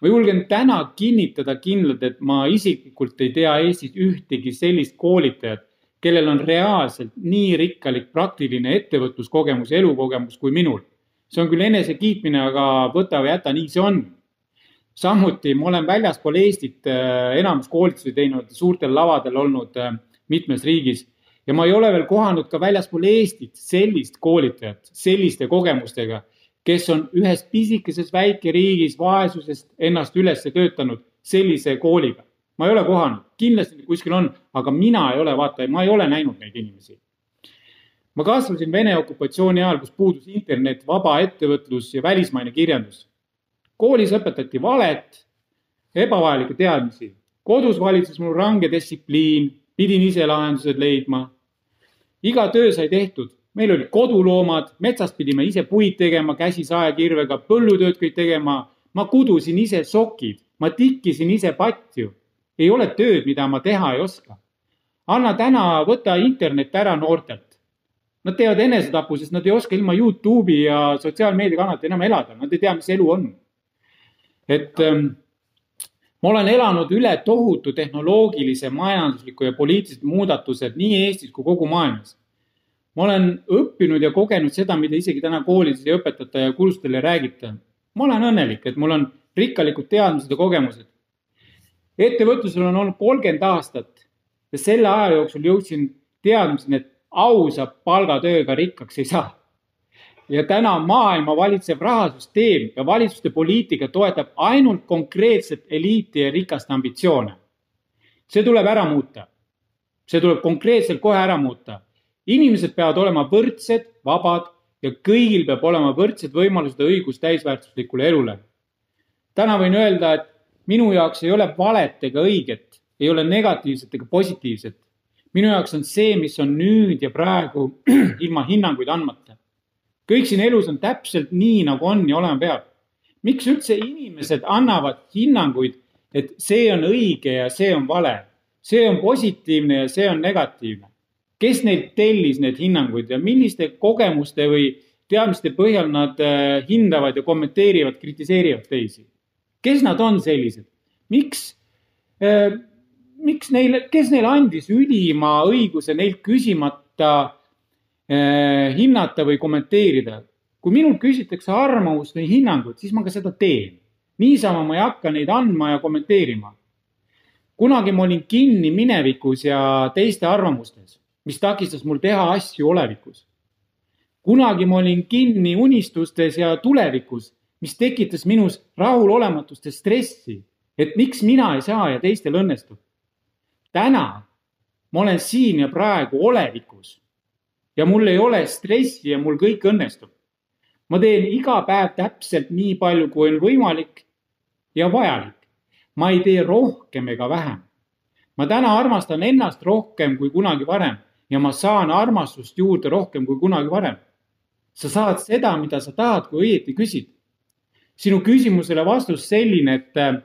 Speaker 1: ma julgen täna kinnitada kindlalt, et ma isiklikult ei tea Eestis ühtegi sellist koolitajat, kellel on reaalselt nii rikkalik praktiline ettevõtluskogemus elukogemus kui minul. see on küll enesekiitmine, aga võta või jäta, nii see on. samuti ma olen väljaspool Eestit äh, enamus koolitusi teinud, suurtel lavadel olnud äh, mitmes riigis ja ma ei ole veel kohanud ka väljaspool Eestit sellist koolitajat selliste kogemustega kes on ühes pisikeses väikeriigis vaesusest ennast üles töötanud sellise kooliga. ma ei ole kohanud, kindlasti kuskil on, aga mina ei ole, vaata, ma ei ole näinud neid inimesi. ma kasvasin Vene okupatsiooni ajal, kus puudus internet, vaba ettevõtlus ja välismaine kirjandus. koolis õpetati valet, ebavajalikke teadmisi. kodus valitses mul range distsipliin, pidin ise lahendused leidma. iga töö sai tehtud, meil olid koduloomad, metsast pidime ise puid tegema käsi saekirvega, põllutööd kõik tegema. ma kudusin ise sokid, ma tikkisin ise patju. ei ole tööd, mida ma teha ei oska. anna täna, võta internet ära noortelt Nad teevad enesetapu, sest nad ei oska ilma Youtube'i ja sotsiaalmeediakanalite enam elada, nad ei tea, mis elu on. et ähm, ma olen elanud üle tohutu tehnoloogilise, majandusliku ja poliitilised muudatused nii Eestis kui kogu maailmas. Ma olen õppinud ja kogenud seda, mida isegi täna koolides ei õpetata ja kursustel ei räägita. ma olen õnnelik, et mul on rikkalikud teadmised ja kogemused. ettevõtlusel on olnud kolmkümmend aastat ja selle aja jooksul jõudsin teadmiseni, et ausa palgatööga rikkaks ei saa. ja täna maailma valitsev rahasüsteem ja valitsuste poliitika toetab ainult konkreetset eliiti ja rikaste ambitsioone. see tuleb ära muuta. see tuleb konkreetselt kohe ära muuta. Inimesed peavad olema võrdsed, vabad ja kõigil peab olema võrdsed võimalused ja õigus täisväärtuslikule elule. täna võin öelda, et minu jaoks ei ole valet ega õiget, ei ole negatiivset ega positiivset minu jaoks on see, mis on nüüd ja praegu ilma hinnanguid andmata. kõik siin elus on täpselt nii, nagu on ja olema peab. miks üldse inimesed annavad hinnanguid, et see on õige ja see on vale, see on positiivne ja see on negatiivne? Kes neilt tellis need hinnanguid ja milliste kogemuste või teadmiste põhjal nad äh, hindavad ja kommenteerivad, kritiseerivad teisi? kes nad on sellised? miks äh, miks neile, kes neile andis ülima õiguse neilt küsimata eh, hinnata või kommenteerida? kui minult küsitakse arvamust või hinnangut, siis ma ka seda teen. niisama ma ei hakka neid andma ja kommenteerima. kunagi ma olin kinni minevikus ja teiste arvamustes, mis takistas mul teha asju olevikus. kunagi ma olin kinni unistustes ja tulevikus, mis tekitas minus rahulolematust ja stressi, et miks mina ei saa ja teistel õnnestub täna ma olen siin ja praegu olevikus ja mul ei ole stressi ja mul kõik õnnestub. ma teen iga päev täpselt nii palju, kui on võimalik ja vajalik. ma ei tee rohkem ega vähem. ma täna armastan ennast rohkem kui kunagi varem ja ma saan armastust juurde rohkem kui kunagi varem. sa saad seda, mida sa tahad, kui õieti küsid. sinu küsimusele vastus selline, et,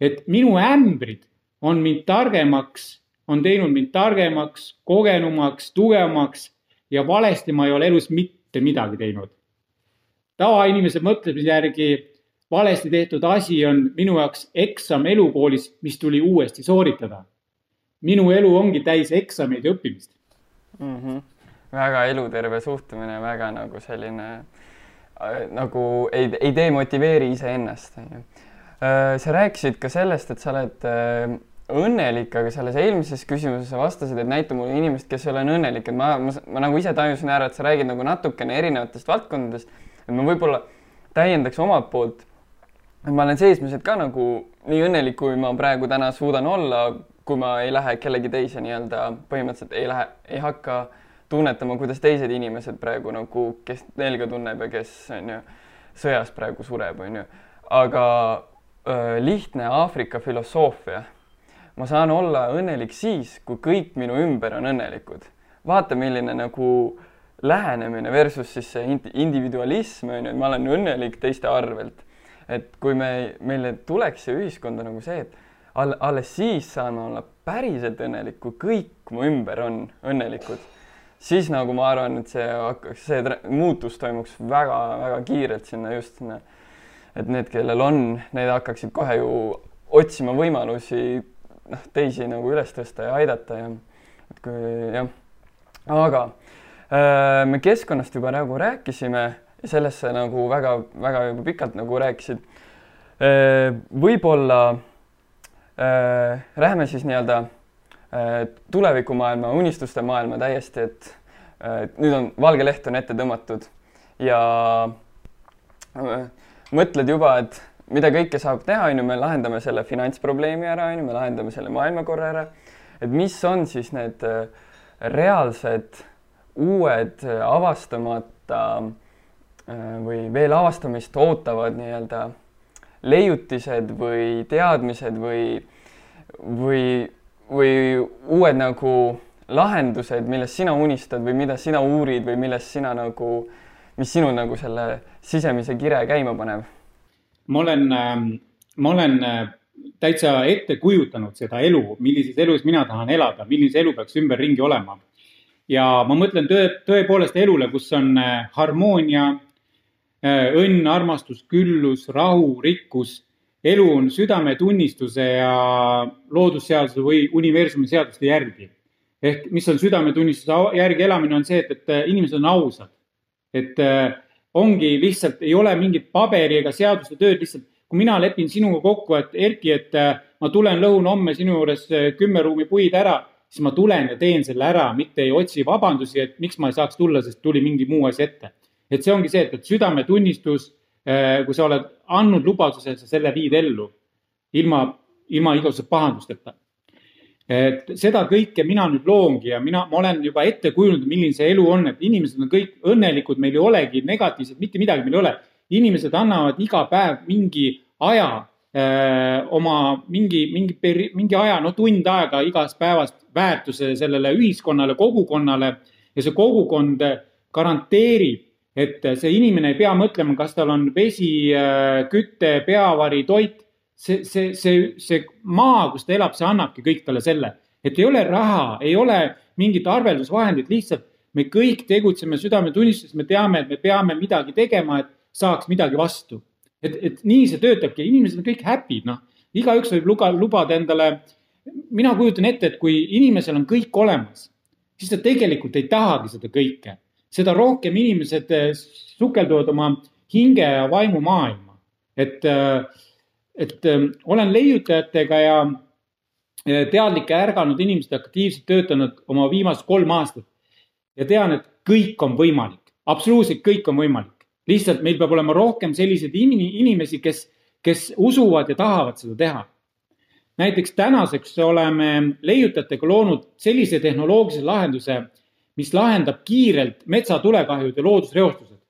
Speaker 1: et minu ämbrid on mind targemaks, on teinud mind targemaks, kogenumaks, tugevamaks ja valesti ma ei ole elus mitte midagi teinud. tavainimese mõtlemise järgi valesti tehtud asi on minu jaoks eksam elukoolis, mis tuli uuesti sooritada. minu elu ongi täis eksameid ja õppimist
Speaker 2: mm. -hmm. väga eluterve suhtumine, väga nagu selline äh, nagu ei, ei demotiveeri iseennast, on ju. Äh, sa rääkisid ka sellest, et sa oled äh, õnnelik, aga selles eelmises küsimuses sa vastasid, et näita mulle inimest, kes ei ole õnnelik, et ma, ma, ma nagu ise tajusin ära, et sa räägid nagu natukene erinevatest valdkondadest, et ma võib-olla täiendaks omalt poolt, et ma olen seesmiselt ka nagu nii õnnelik, kui ma praegu täna suudan olla, kui ma ei lähe kellegi teise nii-öelda põhimõtteliselt ei lähe, ei hakka tunnetama, kuidas teised inimesed praegu nagu, kes nälga tunneb ja kes on ju sõjas praegu sureb, on ju. aga öö, lihtne Aafrika filosoofia ma saan olla õnnelik siis, kui kõik minu ümber on õnnelikud. vaata, milline nagu lähenemine versus siis see individualism on ju, et ma olen õnnelik teiste arvelt. et kui me, meile tuleks see ühiskonda nagu see, et all, alles siis saan ma olla päriselt õnnelik, kui kõik mu ümber on õnnelikud, siis nagu ma arvan, et see hakkaks, see muutus toimuks väga-väga kiirelt sinna just sinna, et need, kellel on, need hakkaksid kohe ju otsima võimalusi noh, teisi nagu üles tõsta ja aidata ja et kui jah, aga äh, me keskkonnast juba nagu rääkisime sa nagu väga-väga juba pikalt nagu rääkisid äh,. võib-olla äh, läheme siis nii-öelda äh, tulevikumaailma, unistuste maailma täiesti, et äh, nüüd on valge leht on ette tõmmatud ja äh, mõtled juba, et mida kõike saab teha, on ju, me lahendame selle finantsprobleemi ära, on ju, me lahendame selle maailmakorra ära. et mis on siis need äh, reaalsed uued avastamata või veel avastamist ootavad nii-öelda leiutised või teadmised või, või, või uued nagu lahendused, millest sina unistad või mida sina uurid või millest sina nagu, mis sinu nagu selle sisemise kire käima paneb?
Speaker 1: ma olen, ähm, ma olen äh, täitsa ette kujutanud seda elu, millises elus mina tahan elada, milline elu peaks ümberringi olema. ja ma mõtlen tõe, tõepoolest elule, kus on äh, harmoonia, õnn, armastus, küllus, rahu, rikkus. elu on südametunnistuse ja loodusseaduse või universumi seaduste järgi ehk mis on südametunnistuse järgi elamine, on see, et, et inimesed on ausad. et äh, ongi lihtsalt, ei ole mingit paberi ega seaduste tööd, lihtsalt kui mina lepin sinuga kokku, et Erki, et äh, ma tulen lõun homme sinu juures äh, kümme ruumi puid ära, siis ma tulen ja teen selle ära, mitte ei otsi vabandusi, et miks ma ei saaks tulla, sest tuli mingi muu asi ette. Et see ongi see, et, et südametunnistus, kui sa oled andnud lubaduse, sa selle viid ellu ilma, ilma igasuguse pahandusteta et seda kõike mina nüüd loongi ja mina, ma olen juba ette kujundanud, milline see elu on, et inimesed on kõik õnnelikud, meil ei olegi negatiivset, mitte midagi meil ei ole. inimesed annavad iga päev mingi aja öö, äh, oma mingi, mingi peri-, mingi aja, no tund aega igast päevast väärtuse sellele ühiskonnale, kogukonnale ja see kogukond garanteerib, et see inimene ei pea mõtlema, kas tal on vesi, äh, küte, peavari, toit. See, see, see, see maa, kus ta elab, see annabki kõik talle selle, et ei ole raha, ei ole mingit arveldusvahendit, lihtsalt me kõik tegutseme südametunnistuses, me teame, et me peame midagi tegema, et saaks midagi vastu. et, et nii see töötabki, inimesed on kõik happy'd, noh, igaüks võib luba, lubada endale. mina kujutan ette, et kui inimesel on kõik olemas, siis ta tegelikult ei tahagi seda kõike, seda rohkem inimesed eh, sukelduvad oma hinge ja vaimu maailma, et äh, et äh, olen leiutajatega ja teadlike ärganud inimesed aktiivselt töötanud oma viimased kolm aastat ja tean, et kõik on võimalik, absoluutselt kõik on võimalik. lihtsalt meil peab olema rohkem selliseid inimesi, kes, kes usuvad ja tahavad seda teha. näiteks tänaseks oleme leiutajatega loonud sellise tehnoloogilise lahenduse, mis lahendab kiirelt metsatulekahjud ja loodusreostused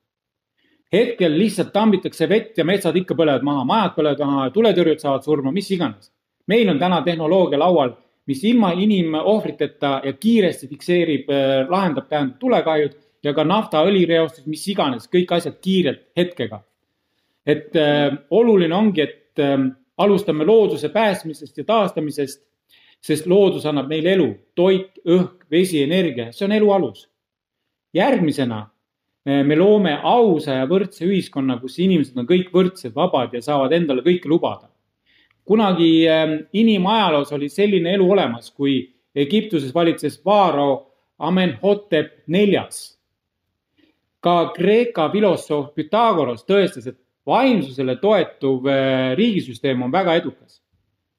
Speaker 1: hetkel lihtsalt tambitakse vett ja metsad ikka põlevad maha, majad põlevad maha, tuletõrjujad saavad surma, mis iganes. meil on täna tehnoloogia laual, mis ilma inimohvriteta ja kiiresti fikseerib, äh, lahendab tähendab tulekahjud ja ka nafta, õlireostus, mis iganes, kõik asjad kiirelt hetkega. et äh, oluline ongi, et äh, alustame looduse päästmisest ja taastamisest, sest loodus annab meile elu, toit, õhk, vesi, energia, see on elu alus. järgmisena me loome ausa ja võrdse ühiskonna, kus inimesed on kõik võrdsed, vabad ja saavad endale kõike lubada. kunagi ähm, inimajaloos oli selline elu olemas, kui Egiptuses valitses Vaaro Amenhotep neljas. ka Kreeka filosoof Pythagoras tõestas, et vaimsusele toetuv äh, riigisüsteem on väga edukas.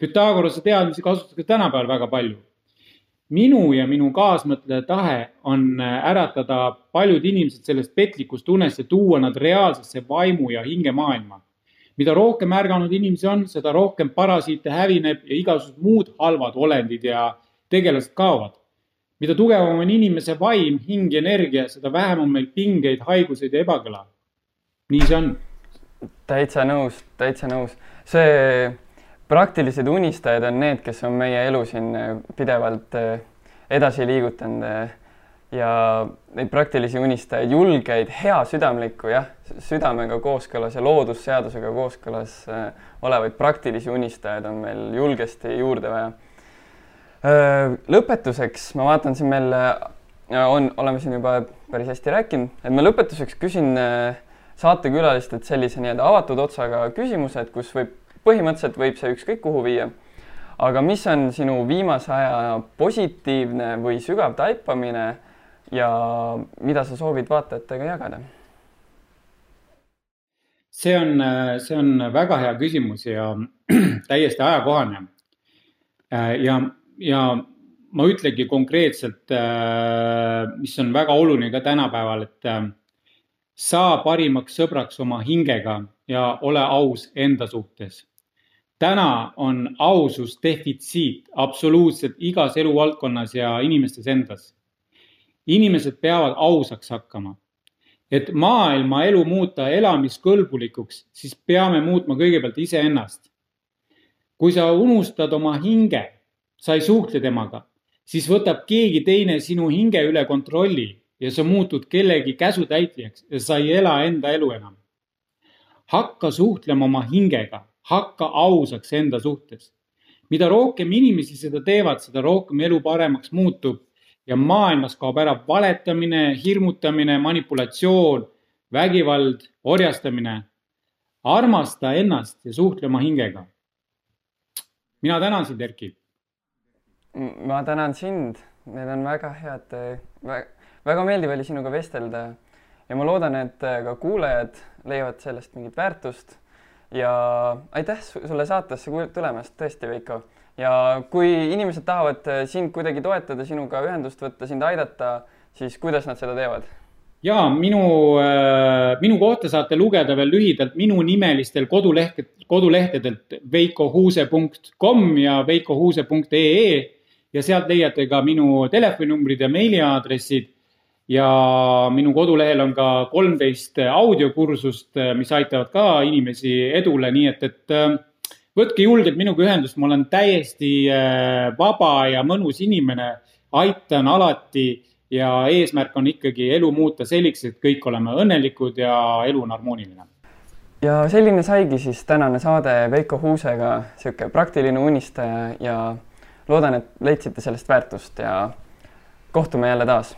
Speaker 1: Pythagorase teadmisi kasutatakse tänapäeval väga palju minu ja minu kaasmõtleja tahe on äh, äratada paljud inimesed sellest petlikust unest ja tuua nad reaalsesse vaimu ja hingemaailma. mida rohkem ärganud inimesi on, seda rohkem parasiite hävineb ja igasugused muud halvad olendid ja tegelased kaovad. mida tugevam on inimese vaim, hing ja energia, seda vähem on meil pingeid, haiguseid ja ebakõla. nii see on.
Speaker 2: täitsa nõus, täitsa nõus. see praktilised unistajad on need, kes on meie elu siin äh, pidevalt äh, edasi liigutanud äh, ja neid praktilisi unistajaid, julgeid, heasüdamlikku, jah, südamega kooskõlas ja loodusseadusega kooskõlas olevaid praktilisi unistajaid on meil julgesti juurde vaja. lõpetuseks ma vaatan siin meil on, oleme siin juba päris hästi rääkinud, et ma lõpetuseks küsin saatekülalistelt sellise nii-öelda avatud otsaga küsimused, kus võib põhimõtteliselt võib see ükskõik kuhu viia. aga mis on sinu viimase aja positiivne või sügav taipamine ja mida sa soovid vaatajatega jagada?
Speaker 1: see on, see on väga hea küsimus ja täiesti ajakohane. ja, ja ma ütlengi konkreetselt, mis on väga oluline ka tänapäeval, et saa parimaks sõbraks oma hingega ja ole aus enda suhtes täna on ausus defitsiit absoluutselt igas eluvaldkonnas ja inimestes endas. inimesed peavad ausaks hakkama. et maailma elu muuta elamiskõlbulikuks, siis peame muutma kõigepealt iseennast. kui sa unustad oma hinge, sa ei suhtle temaga, siis võtab keegi teine sinu hinge üle kontrolli ja sa muutud kellegi käsutäitjaks ja sa ei ela enda elu enam. hakka suhtlema oma hingega, hakka ausaks enda suhtes. mida rohkem inimesi seda teevad, seda rohkem elu paremaks muutub ja maailmas kaob ära valetamine, hirmutamine, manipulatsioon, vägivald, orjastamine. armasta ennast ja suhtle oma hingega. mina tänan sind, Erki.
Speaker 2: ma tänan sind, need on väga head väga meeldiv oli sinuga vestelda ja ma loodan, et ka kuulajad leiavad sellest mingit väärtust ja aitäh sulle saatesse tulemast, tõesti, Veiko. ja kui inimesed tahavad äh, sind kuidagi toetada, sinuga ühendust võtta, sind aidata, siis kuidas nad seda teevad?
Speaker 1: ja minu äh,, minu kohta saate lugeda veel lühidalt minunimelistel koduleht, kodulehtedelt veikohuuse.com ja veikohuuse.ee ja sealt leiate ka minu telefoninumbrid ja meiliaadressid ja minu kodulehel on ka kolmteist audiokursust, mis aitavad ka inimesi edule, nii et, et äh, võtke julgelt minuga ühendust, ma olen täiesti äh, vaba ja mõnus inimene, aitan alati ja eesmärk on ikkagi elu muuta selliseks, et kõik oleme õnnelikud ja elu on harmooniline.
Speaker 2: ja selline saigi siis tänane saade Veiko Huusega, niisugune praktiline unistaja ja loodan, et leidsite sellest väärtust ja kohtume jälle taas